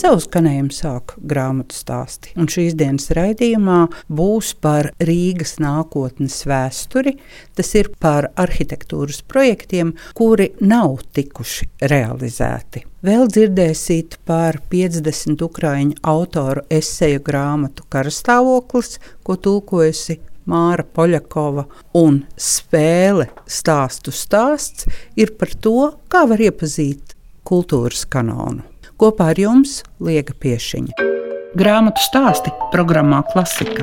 Savu skanējumu sāk grāmatu stāsti. Un šīs dienas raidījumā būs par Rīgas nākotnes vēsturi. Tas ir par arhitektūras projektiem, kuri nav tikuši realizēti. Vēl dzirdēsiet par 50 ukrāņu autoru eseju grāmatu Karastāvoklis, ko tulkojusi Māra Poļakova, un spēle stāstu stāsts ir par to, kā var iepazīt kultūras kanonu. Kopā ar jums Liega Piešiņa. Grāmatu stāsti programmā Klasika.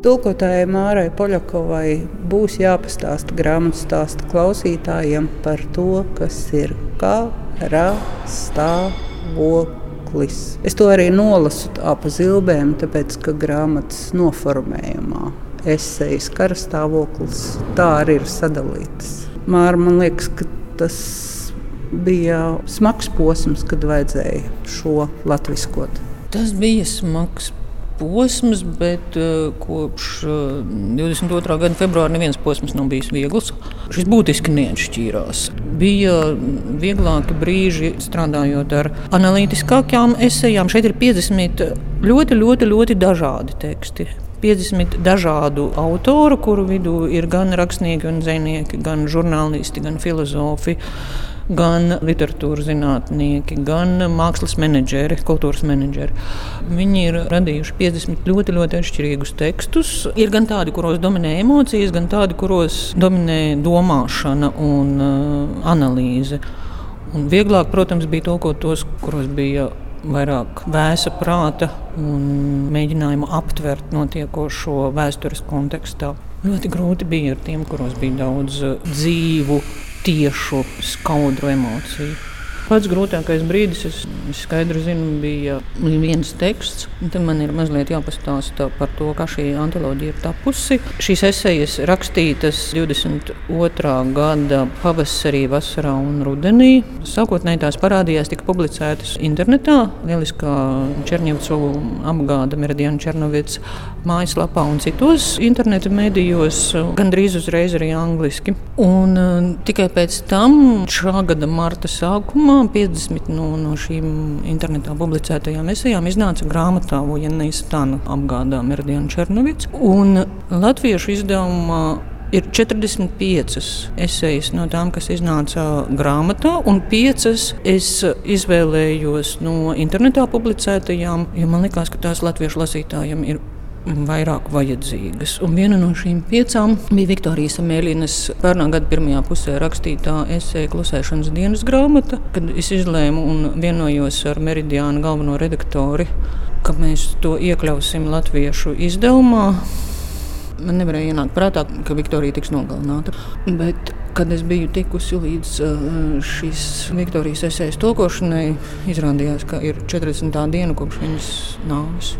Tulkotājai Mārai Poļakovai būs jāpastāsta grāmatu stāstu klausītājiem par to, kas ir karastāvoklis. Es to arī nolasu tā pa zilbēm, tāpēc ka grāmatas noformējumā esejas karastāvoklis tā arī ir sadalīts. Māra, man liekas, ka tas bija smags posms, kad vajadzēja šo latviskot? Tas bija smags posms, bet uh, kopš uh, 22. gada februāra neviens posms nav bijis viegls. Šis būtiski neatšķīrās. Bija vieglāki brīži strādājot ar analītiskākām esejām. Šeit ir 50 ļoti, ļoti, ļoti dažādi teksti. 50 dažādu autoru, kuru vidū ir gan rakstnieki, gan zvejnieki, gan žurnālisti, gan filozofi gan literatūras zinātnieki, gan mākslas menedžeri, kultūras menedžeri. Viņi ir radījuši 50 ļoti, ļoti atšķirīgus tekstus. Ir gan tādi, kuros dominē emocijas, gan tādi, kuros dominē domāšana un uh, analīze. Un vieglāk, protams, bija tulkot tos, kuros bija vairāk vēsa prāta un mēģinājumu aptvert notiekošo vēstures kontekstā. Ļoti grūti bija ar tiem, kuros bija daudz dzīvu, tiešu, skaudru emociju. Pats grūtākais brīdis, es, skaidri zinu, bija viens teksts. Tad man ir mazliet jāpastāsta par to, kā šī antoloģija ir tapusi. Šīs esejas rakstītas 22. gada pavasarī, vasarā un rudenī. Sākotnēji tās parādījās, tika publicētas internetā, lieliskā Černievcu apgāda Meridiana Černovits mājaslapā un citos interneta medijos, gandrīz uzreiz arī angliski. Un, uh, tikai pēc tam, šā gada marta sākumā, 50 no, no šīm internetā publicētajām esejām iznāca grāmatā Vojenijas Tāna apgādā Meridiana Černovits. Un latviešu izdevumā ir 45 esejas no tām, kas iznāca grāmatā, un 5 es izvēlējos no internetā publicētajām, jo man liekas, ka tās latviešu lasītājiem ir vairāk vajadzīgas. Un viena no šīm piecām bija Viktorijas Mēlinas pērnā gada pirmajā pusē rakstītā esēja Klusēšanas dienas grāmata, kad es izlēmu un vienojos ar Meridiānu galveno redaktori, ka mēs to iekļausim latviešu izdevumā. Man nevarēja ienākt prātā, ka Viktorija tiks nogalināta. Bet, kad es biju tikusi līdz šīs Viktorijas esejas tulkošanai, izrādījās, ka ir 40. diena kopš viņas nāves.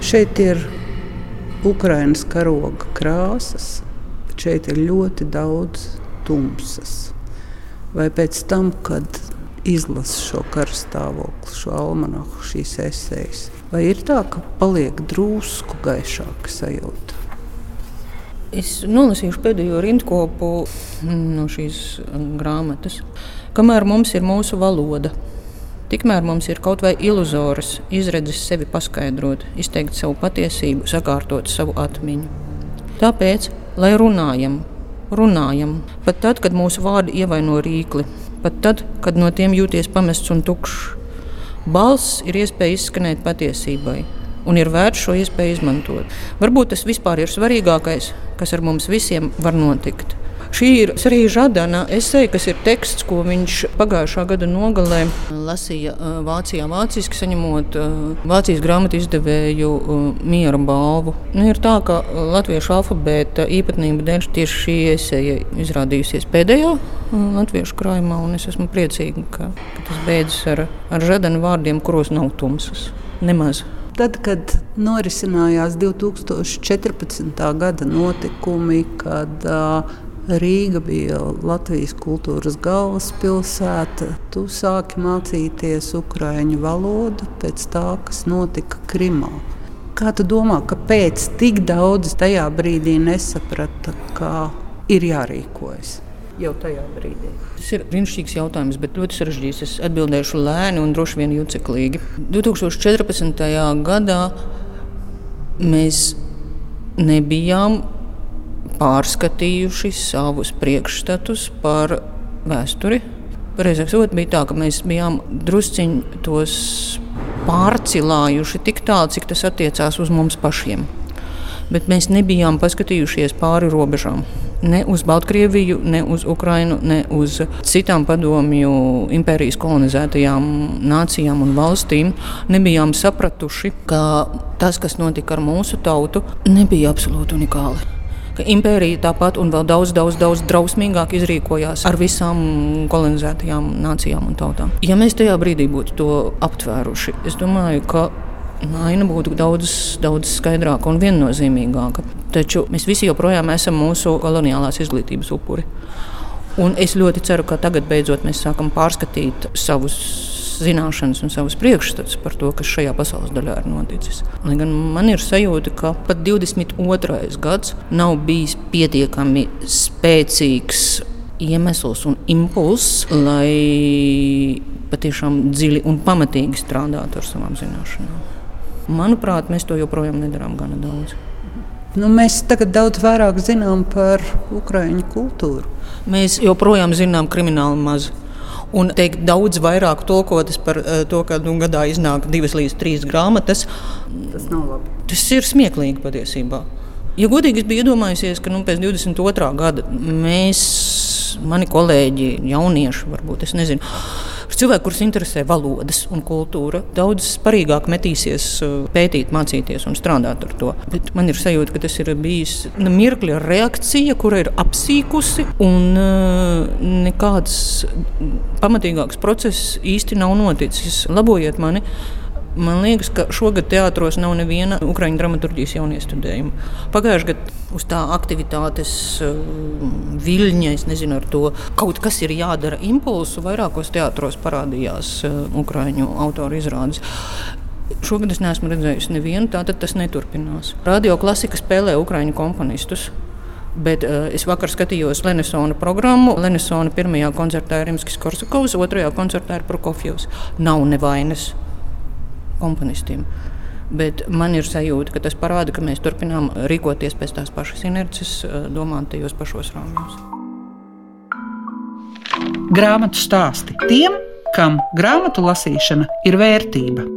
Šeit ir Ukraiņas karoga krāsas, šeit ir ļoti daudz tumsas. Vai pēc tam, kad izlasu šo karstāvokli, šo almanahu, šīs esejas, vai ir tā, ka paliek drusku gaišāka sajūta? Es nolasīšu pēdējo rindkopu no šīs grāmatas. Kamēr mums ir mūsu valoda, Tikmēr mums ir kaut vai iluzoras izredzes sevi paskaidrot, izteikt savu patiesību, sakārtot savu atmiņu. Tāpēc, lai runājam, runājam, pat tad, kad mūsu vārdi ievaino rīkli, pat tad, kad no tiem jūties pamests un tukšs. Balss ir iespēja izskanēt patiesībai, un ir vērts šo iespēju izmantot. Varbūt tas vispār ir svarīgākais, kas ar mums visiem var notikt. Šī ir arī Žadana esēja, kas ir teksts, ko viņš pagājušā gada nogalē lasīja Vācijā, vāciski saņemot Vācijas grāmatu izdevēju miera balvu. Nu, ir tā, ka latviešu alfabēta īpatnība dēļ tieši šī esēja izrādījusies pēdējā latviešu krājumā, un es esmu priecīga, ka, ka tas beidzas ar, ar Žadana vārdiem, kuros nav tumsas. Nemaz. Tad, kad norisinājās 2014. gada notikumi, kad uh, Rīga bija Latvijas kultūras galvaspilsēta. Tu sāki mācīties ukraiņu valodu pēc tā, kas notika Krimā. Kā tu domā, kāpēc tik daudz tajā brīdī nesaprata, kā ir jārīkojas? Jau tajā brīdī. Tas ir brīnišķīgs jautājums, bet ļoti sarežģīts. Es atbildēšu lēni un droši vien juceklīgi. 2014. gadā mēs nebijām pārskatījuši savus priekšstatus par vēsturi. Pareizāk sakot, bija tā, ka mēs bijām drusciņi tos pārcilājuši tik tālu, cik tas attiecās uz mums pašiem. Bet mēs nebijām paskatījušies pāri robežām. Ne uz Baltkrieviju, ne uz Ukrajinu, ne uz citām padomju impērijas kolonizētajām nācijām un valstīm. Nebijām sapratuši, ka tas, kas notika ar mūsu tautu, nebija absolūti unikāli ka impērija tāpat un vēl daudz, daudz, daudz drausmīgāk izrīkojās ar visām kolonizētajām nācijām un tautām. Ja mēs tajā brīdī būtu to aptvēruši, es domāju, ka aina būtu daudz, daudz skaidrāka un viennozīmīgāka. Taču mēs visi joprojām esam mūsu koloniālās izglītības upuri. Un es ļoti ceru, ka tagad beidzot mēs sākam pārskatīt savus zināšanas un savus priekšstats par to, kas šajā pasaules daļā ir noticis. Lai gan man ir sajūta, ka pat 22. gads nav bijis pietiekami spēcīgs iemesls un impulss, lai patiešām dziļi un pamatīgi strādātu ar savām zināšanām. Manuprāt, mēs to joprojām nedarām gana daudz. Nu, mēs tagad daudz vairāk zinām par ukraiņu kultūru. Mēs joprojām zinām krimināli maz un teikt daudz vairāk tulkotas par uh, to, ka nu, gadā iznāk divas līdz trīs grāmatas. Tas nav labi. Tas ir smieklīgi patiesībā. Ja godīgi es biju iedomājusies, ka nu, pēc 22. gada mēs, mani kolēģi, jaunieši, varbūt es nezinu cilvēki, kurus interesē valodas un kultūra, daudz sparīgāk metīsies uh, pētīt, mācīties un strādāt ar to. Bet man ir sajūta, ka tas ir bijis nu, mirkļa reakcija, kura ir apsīkusi, un uh, nekāds pamatīgāks process īsti nav noticis. Labojiet mani! Man liekas, ka šogad teātros nav neviena ukraiņu dramaturgijas jauniestudējuma. Pagājušajā gadā uz tā aktivitātes uh, viļņa, es nezinu, ar to kaut kas ir jādara impulsu. Vairākos teātros parādījās uh, ukraiņu autoru izrādes. Šogad es neesmu redzējusi nevienu, tātad tas neturpinās. Radio klasika spēlē ukraiņu komponistus. Bet uh, es vakar skatījos Lenisona programmu. Lenisona pirmajā koncertā ir Rimskis Korsakovs, otrajā koncertā ir Prokofjevs. Nav nevainas komponistiem. Bet man ir sajūta, ka tas parāda, ka mēs turpinām rīkoties pēc tās pašas inerces, eh, domāt tajos pašos rāmjos. Grāmatu stāsti tiem, kam grāmatu lasīšana ir vērtība.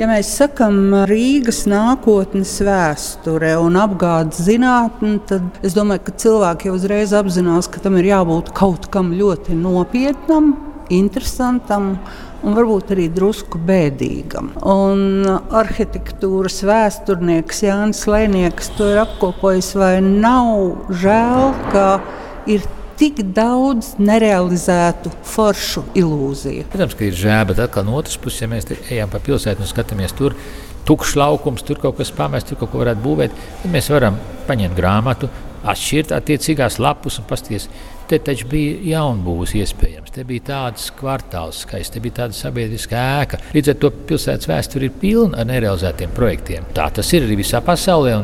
Ja mēs sakām Rīgas nākotnes vēsture un apgādes zinātne, tad es domāju, ka cilvēki jau uzreiz apzinās, ka tam ir jābūt kaut kam ļoti nopietnam, interesantam un varbūt arī drusku bēdīgam. Un arhitektūras vēsturnieks Jānis Lēnieks to ir apkopojis, vai nav žēl, ka ir tik daudz nerealizētu foršu ilūziju. Protams, ka ir žēl, bet atkal no otras puses, ja mēs ejam pa pilsētu un skatāmies tur, tukšs laukums, tur kaut kas pamests, tur kaut ko varētu būvēt, tad mēs varam paņemt grāmatu, atšķirt attiecīgās lapus un pasties. Te taču bija jaunbūvs iespējams. Te bija tāds kvartāls skaists, te bija tāda sabiedriska ēka. Līdz ar to pilsētas vēsture ir pilna ar nerealizētiem projektiem. Tā tas ir arī visā pasaulē.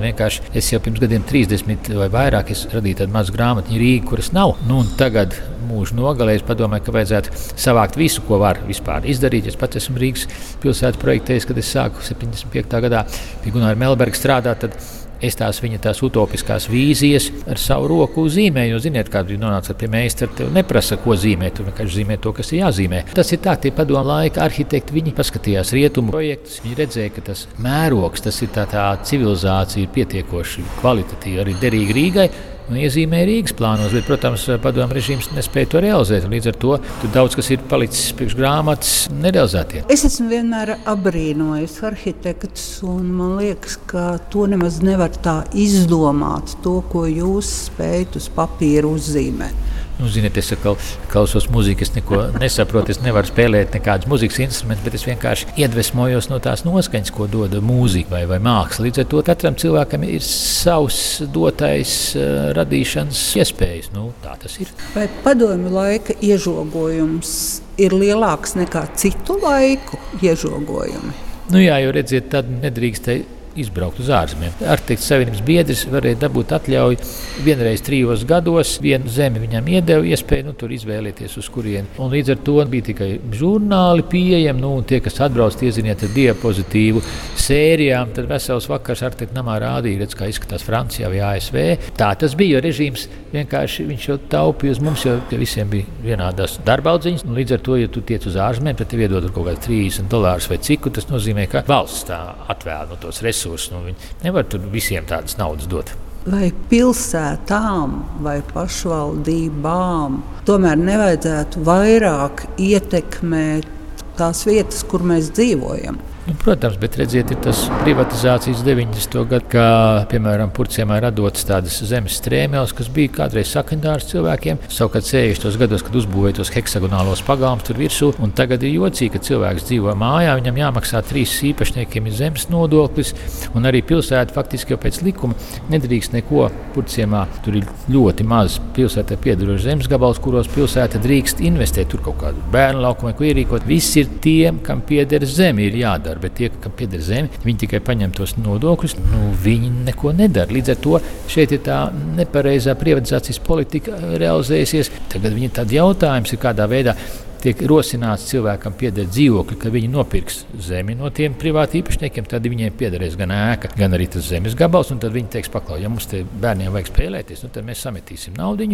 Es jau pirms gadiem, 30 vai vairāk, radīju tādu mazu grāmatu Rīgā, kuras nav. Nu, tagad mūža nogalē es padomāju, ka vajadzētu savākt visu, ko var vispār izdarīt. Es pats esmu Rīgas pilsētas projektējis, kad es sāku 75. gadā pie Gunāra Melberga strādāt es tās viņa tās utopiskās vīzijas ar savu roku zīmēju. Jo, ziniet, kāda ir nonāca pie meistara, tev neprasa, ko zīmēt, tu vienkārši zīmē to, kas ir jāzīmē. Tas ir tā, tie padomu laika arhitekti, viņi paskatījās rietumu projektus, viņi redzēja, ka tas mērogs, tas ir tā, tā civilizācija, ir pietiekoši kvalitatīva arī derīga Rīgai un iezīmē Rīgas plānos, bet, protams, padomu režīms nespēja to realizēt. Līdz ar to daudz kas ir palicis priekš grāmatas nerealizētie. Es esmu vienmēr apbrīnojis arhitektus, un man liekas, ka to nemaz nevar tā izdomāt, to, ko jūs spējat uz papīra uzzīmēt. Nu, ziniet, es klausos mūziku, es neko nesaprotu, es nevaru spēlēt nekādus mūzikas instrumentus, bet es vienkārši iedvesmojos no tās noskaņas, ko dod mūzika vai, vai māksla. Līdz ar to katram cilvēkam ir savs dotais uh, radīšanas iespējas. Nu, tā tas ir. Vai padomju laika iežogojums ir lielāks nekā citu laiku iežogojumi? Nu, jā, jo redziet, tad nedrīkst izbraukt uz ārzemēm. Arhitekts Savienības biedrs varēja dabūt atļauju vienreiz trijos gados. Vienu zemi viņam iedeva iespēju nu, tur izvēlēties, uz kurieni. Un līdz ar to bija tikai žurnāli pieejami. Nu, tie, kas atbrauc, ieziniet ar diapozitīvu sērijām, tad vesels vakars arhitekta namā rādīja, redz, kā izskatās Francijā vai ASV. Tā tas bija, jo režīms vienkārši viņš jau taupīja uz mums, jo visiem bija vienādas darba audziņas. Līdz ar to, ja tu tiec uz ārzemēm, tad tev iedod kaut kāds 30 dolārus vai cik, tas nozīmē, ka valsts tā atvēl no tos resursus resursi. Nu, nevar tur visiem tādas naudas dot. Vai pilsētām vai pašvaldībām tomēr nevajadzētu vairāk ietekmēt tās vietas, kur mēs dzīvojam? Nu, protams, bet redziet, ir tas privatizācijas 90. gadu, kā piemēram Purcēmā radotas tādas zemes strēmeles, kas bija kādreiz sakandārs cilvēkiem. Savukārt 60. gados, kad uzbūvēja tos heksagonālos pagalmus tur virsū, un tagad ir jocīgi, ka cilvēks dzīvo mājā, viņam jāmaksā trīs īpašniekiem zemes nodoklis, un arī pilsēta faktiski jau pēc likuma nedrīkst neko Purcēmā. Tur ir ļoti maz pilsētā piedarošs zemes gabals, kuros pilsēta drīkst investēt, tur kaut kādu bērnu laukumu ko ierīkot. Viss ir tiem, kam pieder zeme, ir jādara nedara, bet tie, kam pieder zeme, viņi tikai paņem tos nodokļus, nu, viņi neko nedara. Līdz ar to šeit ir tā nepareizā privatizācijas politika realizējusies. Tagad viņi tad jautājums ir, kādā veidā tiek rosināts cilvēkam pieder dzīvokli, ka viņi nopirks zemi no tiem privāti īpašniekiem, tad viņiem piederēs gan ēka, gan arī tas zemes gabals. Tad viņi teiks, paklau, ja mums te bērniem vajag spēlēties, nu, tad mēs sametīsim naudu,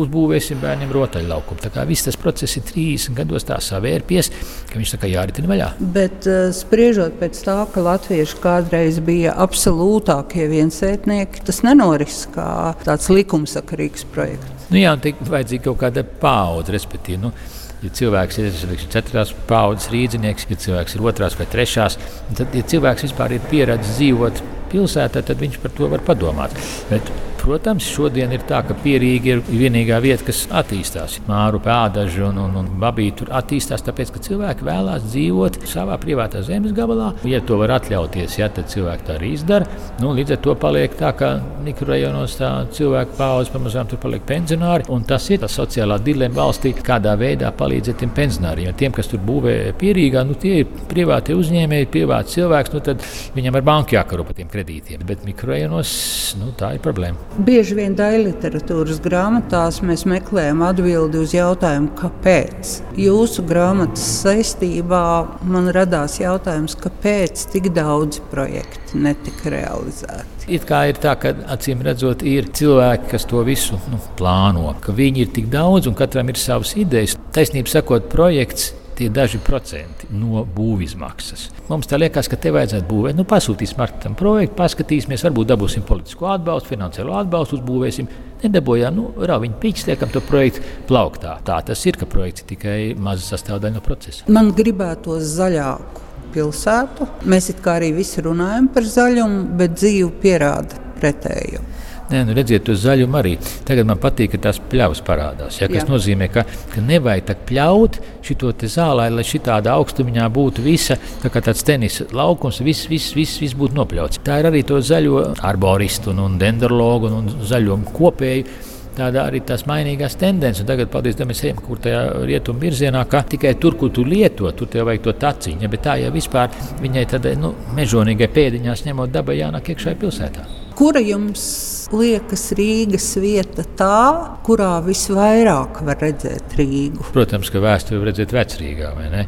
uzbūvēsim bērniem rotaļlaukumu. Tā kā viss tas process ir 30 gados tā savērpies, ka viņš tā kā jāritina vaļā. Bet uh, spriežot pēc tā, ka latvieši kādreiz bija absolūtākie viensētnieki, tas nenoris kā tāds likumsakarīgs projekts. Nu, jā, un tik vajadzīga kaut kāda paudze, respektīvi. Nu, Ja cilvēks ir četrās paudzes rīznieks, ja cilvēks ir otrās vai trešās, tad, ja cilvēks vispār ir pieredzējis dzīvot pilsētā, tad viņš par to var padomāt. Bet Protams, šodien ir tā, ka pierīgi ir vienīgā vieta, kas attīstās. Māru pēdaži un, un, un babīti tur attīstās, tāpēc, ka cilvēki vēlās dzīvot savā privātā zemes gabalā. Ja to var atļauties, ja, tad cilvēki tā arī izdara. Nu, līdz ar to paliek tā, ka mikrorajonos tā cilvēku paudze pamazām tur paliek pensionāri. Tas ir tas sociālā dilemma valstī, kādā veidā palīdzēt tiem pensionāriem. Tiem, kas tur būvē pierīgā, nu, tie ir privāti uzņēmēji, privāti cilvēks, nu, tad viņam ar banku jākaro par tiem kredītiem. Bet mikrorajonos nu, tā ir problēma. Bieži vien daļai literatūras grāmatās mēs meklējam atbildi uz jautājumu, kāpēc. Jūsu grāmatas saistībā man radās jautājums, kāpēc tik daudz projektu netika realizēti. It kā ir tā, ka acīm redzot, ir cilvēki, kas to visu nu, plāno, ka viņi ir tik daudz un katram ir savas idejas. Taisnība sakot, projekts tie daži procenti no būvizmaksas. Mums tā liekas, ka te vajadzētu būvēt. Nu, pasūtīsim tam projektu, paskatīsimies, varbūt dabūsim politisko atbalstu, finansiālo atbalstu, uzbūvēsim. Nedabūjām, nu, rāviņu pīķis, liekam to projektu plauktā. Tā tas ir, ka projekts ir tikai maza sastāvdaļa no procesa. Man gribētos zaļāku pilsētu. Mēs it kā arī visi runājam par zaļumu, bet dzīve pierāda pretēju. Nē, nu redziet, uz zaļumu arī. Tagad man patīk, ka tās pļavas parādās. Ja, kas Jā. nozīmē, ka, ka nevajag tā pļaut šo zālē, lai šī tāda augstumiņā būtu visa tā kā tāds tenisa laukums, viss, viss, viss, viss būtu nopļauts. Tā ir arī to zaļo arboristu un, un dendrologu un zaļo kopēju tāda arī tās mainīgās tendences. Tagad, paldies Dievam, mēs ejam kaut kādā rietumu virzienā, ka tikai tur, kur tu lieto, tur tev vajag to taciņu. Ja, bet tā jau vispār viņai tādai nu, mežonīgai pēdiņās ņemot dabai jānāk iekšā pilsētā. Kura jums liekas Rīgas vieta tā, kurā visvairāk var redzēt Rīgu? Protams, ka vēsturi var redzēt vecrīgā, vai ne?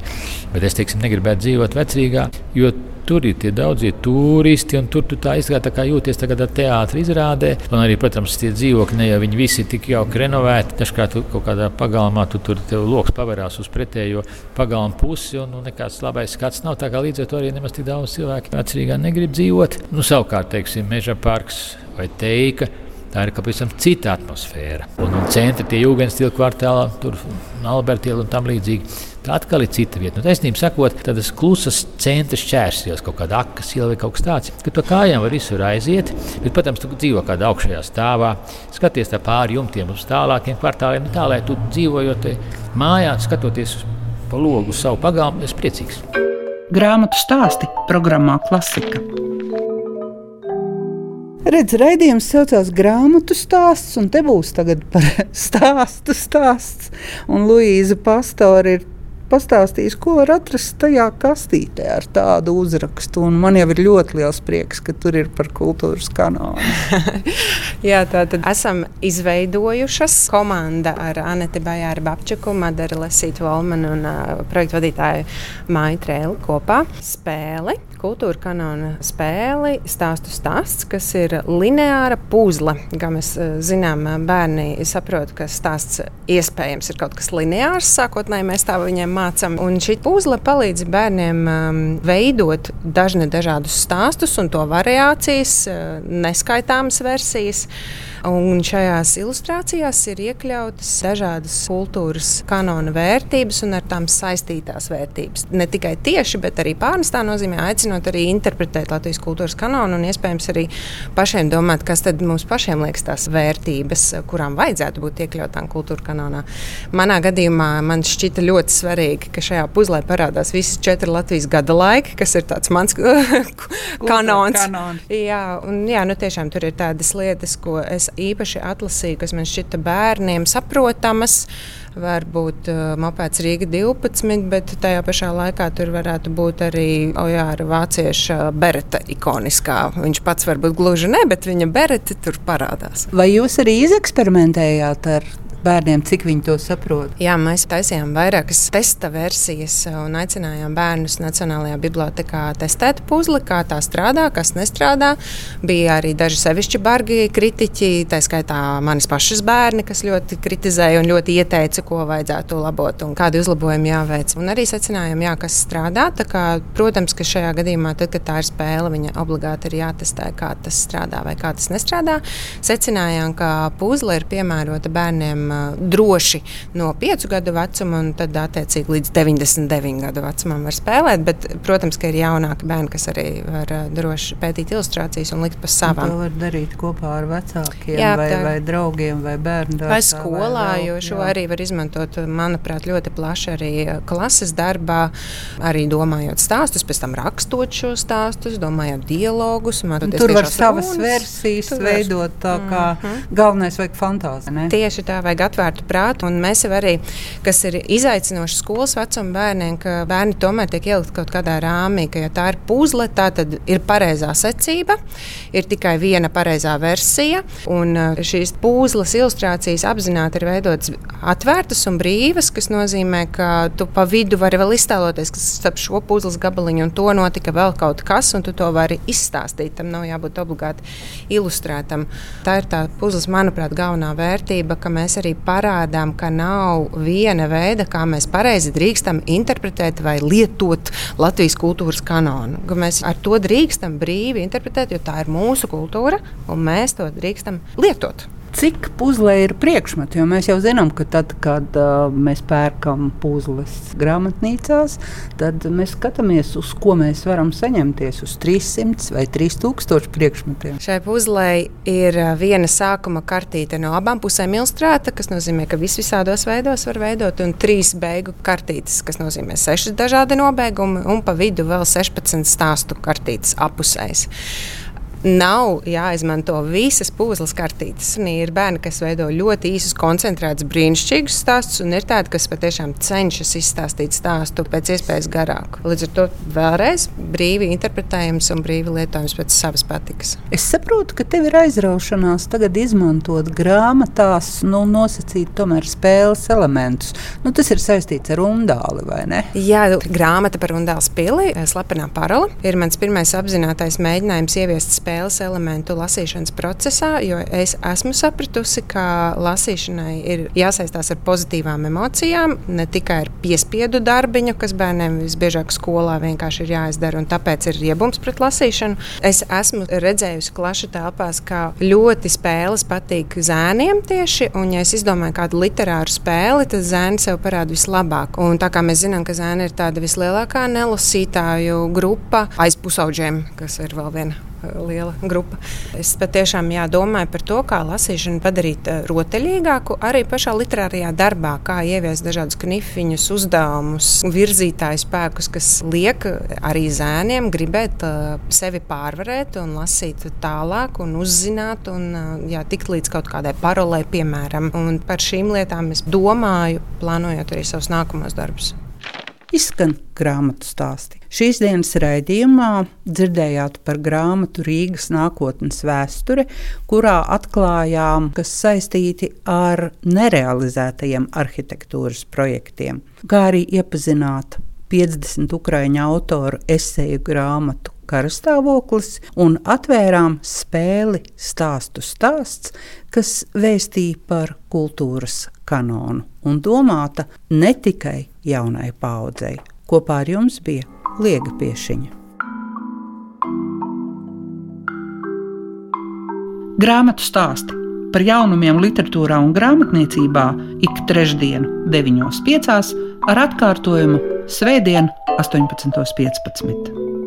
Bet es teiksim, negribētu dzīvot vecrīgā, jo Tur ir tie daudzie turisti, un tur tu tā izskatās, tā kā jūties tagad ar teātris izrādē. Un arī, protams, tie dzīvokļi, ne jau viņi visi ir tik jauki renovēti. Dažkārt kaut kādā pagalmā tu tur lokus pavērās uz pretējo pagalmu pusi, un nu, nekāds labais skats nav. Tā kā līdz ar to arī nemaz tik daudz cilvēku vecrīgā negrib dzīvot. Nu, savukārt, teiksim, meža parks vai teika. Tā ir pavisam cita atmosfēra. Un, un centri tie jūgenstila kvartālā, tur Albertiela un tam līdzīgi. Tā atkal ir cita vieta. Nu, Taisnība sakot, tādas klusas centra šķērsījās, kaut kāda akas iela vai kaut kas tāds, ka to kājām var visur aiziet. Bet, protams, tu dzīvo kādā augšējā stāvā, skaties pāri jumtiem uz tālākiem kvartāliem, tā lai tu dzīvojot mājā, skatoties pa logu savu pagalmu, esi priecīgs. Grāmatu stāsti programmā Klasika. Redz, raidījums saucās grāmatu stāsts, un te būs tagad par stāstu stāsts. Un Luīza Pastori ir pastāstījis, ko var atrast tajā kastītē ar tādu uzrakstu. Un man jau ir ļoti liels prieks, ka tur ir par kultūras kanālu. Jā, tā tad esam izveidojušas komanda ar Aneti Bajāru Babčaku, Madaru Lesītu Volmanu un uh, projektu vadītāju Māju Trēli kopā spēli kultūra kanāla spēli Stāstu stāsts, kas ir lineāra puzle. Kā mēs eh, zinām, bērni saprot, ka stāsts iespējams ir kaut kas lineārs. Sākotnēji mēs tā viņiem mācām. Un šī puzle palīdz bērniem um, veidot dažne dažādus stāstus un to variācijas, uh, neskaitāmas versijas. Un šajās ilustrācijās ir iekļautas dažādas kultūras kanona vērtības un ar tām saistītās vērtības. Ne tikai tieši, bet arī pārnestā nozīmē aicinot arī interpretēt Latvijas kultūras kanonu un iespējams arī pašiem domāt, kas tad mums pašiem liekas tās vērtības, kurām vajadzētu būt iekļautām kultūra kanonā. Manā gadījumā man šķita ļoti svarīgi, ka šajā puzlē parādās visi četri Latvijas gada laiki, kas ir tāds mans kanons. kanons. Jā, un, jā, nu tiešām tur ir tādas lietas, ko es īpaši atlasīju, kas man šķita bērniem saprotamas. Varbūt uh, mopēds Rīga 12, bet tajā pašā laikā tur varētu būt arī Ojāra vācieša bereta ikoniskā. Viņš pats varbūt gluži ne, bet viņa bereti tur parādās. Vai jūs arī izeksperimentējāt ar bērniem, cik viņi to saprot? Jā, mēs taisījām vairākas testa versijas un aicinājām bērnus Nacionālajā bibliotekā testēt puzli, kā tā strādā, kas nestrādā. Bija arī daži sevišķi bargi kritiķi, tā skaitā manis pašas bērni, kas ļoti kritizēja un ļoti ieteica, ko vajadzētu labot un kādi uzlabojumi jāveic. Un arī secinājām, jā, kas strādā. Kā, protams, ka šajā gadījumā, tad, kad tā ir spēle, viņa obligāti ir jātestē, kā tas strādā vai kā tas nestrādā. Secinājām, ka puzle ir piemērota bērniem droši no 5 gadu vecuma, un tad attiecīgi līdz 99 gadu vecumam var spēlēt. Bet, protams, ka ir jaunāki bērni, kas arī var droši pētīt ilustrācijas un likt pa savām. To var darīt kopā ar vecākiem, jā, vai, tā... vai draugiem, vai bērniem. Vai skolā, vai jo šo jā. arī var izmantot, manuprāt, ļoti plaši arī klases darbā, arī domājot stāstus, pēc tam rakstot šos stāstus, domājot dialogus. Tur var savas runas, versijas veidot tā kā mm -hmm. galvenais vajag fantāziju. Tieši tā, vajag atvērtu prātu. Mēs jau arī, kas ir izaicinoši skolas vecuma bērniem, ka bērni tomēr tiek ielikt kaut kādā rāmī, ka, ja tā ir puzle, tā tad ir pareizā secība, ir tikai viena pareizā versija. Un uh, šīs puzles ilustrācijas apzināti ir veidotas atvērtas un brīvas, kas nozīmē, ka tu pa vidu vari vēl iztēloties, kas starp šo puzles gabaliņu un to notika vēl kaut kas, un tu to vari izstāstīt. Tam nav jābūt obligāti ilustrētam. Tā ir tā puzles, manuprāt, galvenā vērtība, ka mēs arī parādām, ka nav viena veida, kā mēs pareizi drīkstam interpretēt vai lietot Latvijas kultūras kanonu. Ka mēs ar to drīkstam brīvi interpretēt, jo tā ir mūsu kultūra, un mēs to drīkstam lietot cik puzlē ir priekšmeti. Jo mēs jau zinām, ka tad, kad uh, mēs pērkam puzles grāmatnīcās, tad mēs skatāmies, uz ko mēs varam saņemties uz 300 vai 3000 priekšmetiem. Šai puzlē ir viena sākuma kartīte no abām pusēm ilustrēta, kas nozīmē, ka vis visādos veidos var veidot, un trīs beigu kartītes, kas nozīmē sešas dažādi nobeigumi, un pa vidu vēl 16 stāstu kartītes apusēs nav jāizmanto visas puzles kartītes. Un ir bērni, kas veido ļoti īsus, koncentrētus, brīnišķīgus stāstus, un ir tādi, kas patiešām cenšas izstāstīt stāstu pēc iespējas garāku. Līdz ar to vēlreiz brīvi interpretējams un brīvi lietojams pēc savas patikas. Es saprotu, ka tev ir aizraušanās tagad izmantot grāmatās, nu, nosacīt tomēr spēles elementus. Nu, tas ir saistīts ar undāli, vai ne? Jā, grāmata par undāles pili, slepenā parola, ir mans pirmais apzinātais mēģinājums ieviest spēli spēles elementu lasīšanas procesā, jo es esmu sapratusi, ka lasīšanai ir jāsaistās ar pozitīvām emocijām, ne tikai ar piespiedu darbiņu, kas bērniem visbiežāk skolā vienkārši ir jāizdara, un tāpēc ir riebums pret lasīšanu. Es esmu redzējusi klašu telpās, ka ļoti spēles patīk zēniem tieši, un ja es izdomāju kādu literāru spēli, tad zēni sev parāda vislabāk. Un tā kā mēs zinām, ka zēni ir tāda vislielākā nelasītāju grupa aiz pusauģiem, kas ir vēl viena liela grupa. Es patiešām jā, domāju par to, kā lasīšanu padarīt eh, rotaļīgāku arī pašā literārajā darbā, kā ieviest dažādus knifiņus, uzdevumus, virzītāju spēkus, kas liek arī zēniem gribēt sevi pārvarēt un lasīt tālāk un uzzināt un jā, tikt līdz kaut kādai parolē, piemēram. Un par šīm lietām es domāju, plānojot arī savus nākamos darbus izskan grāmatu stāsti. Šīs dienas raidījumā dzirdējāt par grāmatu Rīgas nākotnes vēsture, kurā atklājām, kas saistīti ar nerealizētajiem arhitektūras projektiem, kā arī iepazināt 50 ukraiņu autoru esēju grāmatu karastāvoklis un atvērām spēli stāstu stāsts, kas vēstīja par kultūras kanonu un domāta ne tikai jaunai paudzei. Kopā ar jums bija Liega Piešiņa. Grāmatu stāsti par jaunumiem literatūrā un grāmatniecībā ik trešdienu, 9.5. ar atkārtojumu Svētdien, 18.15.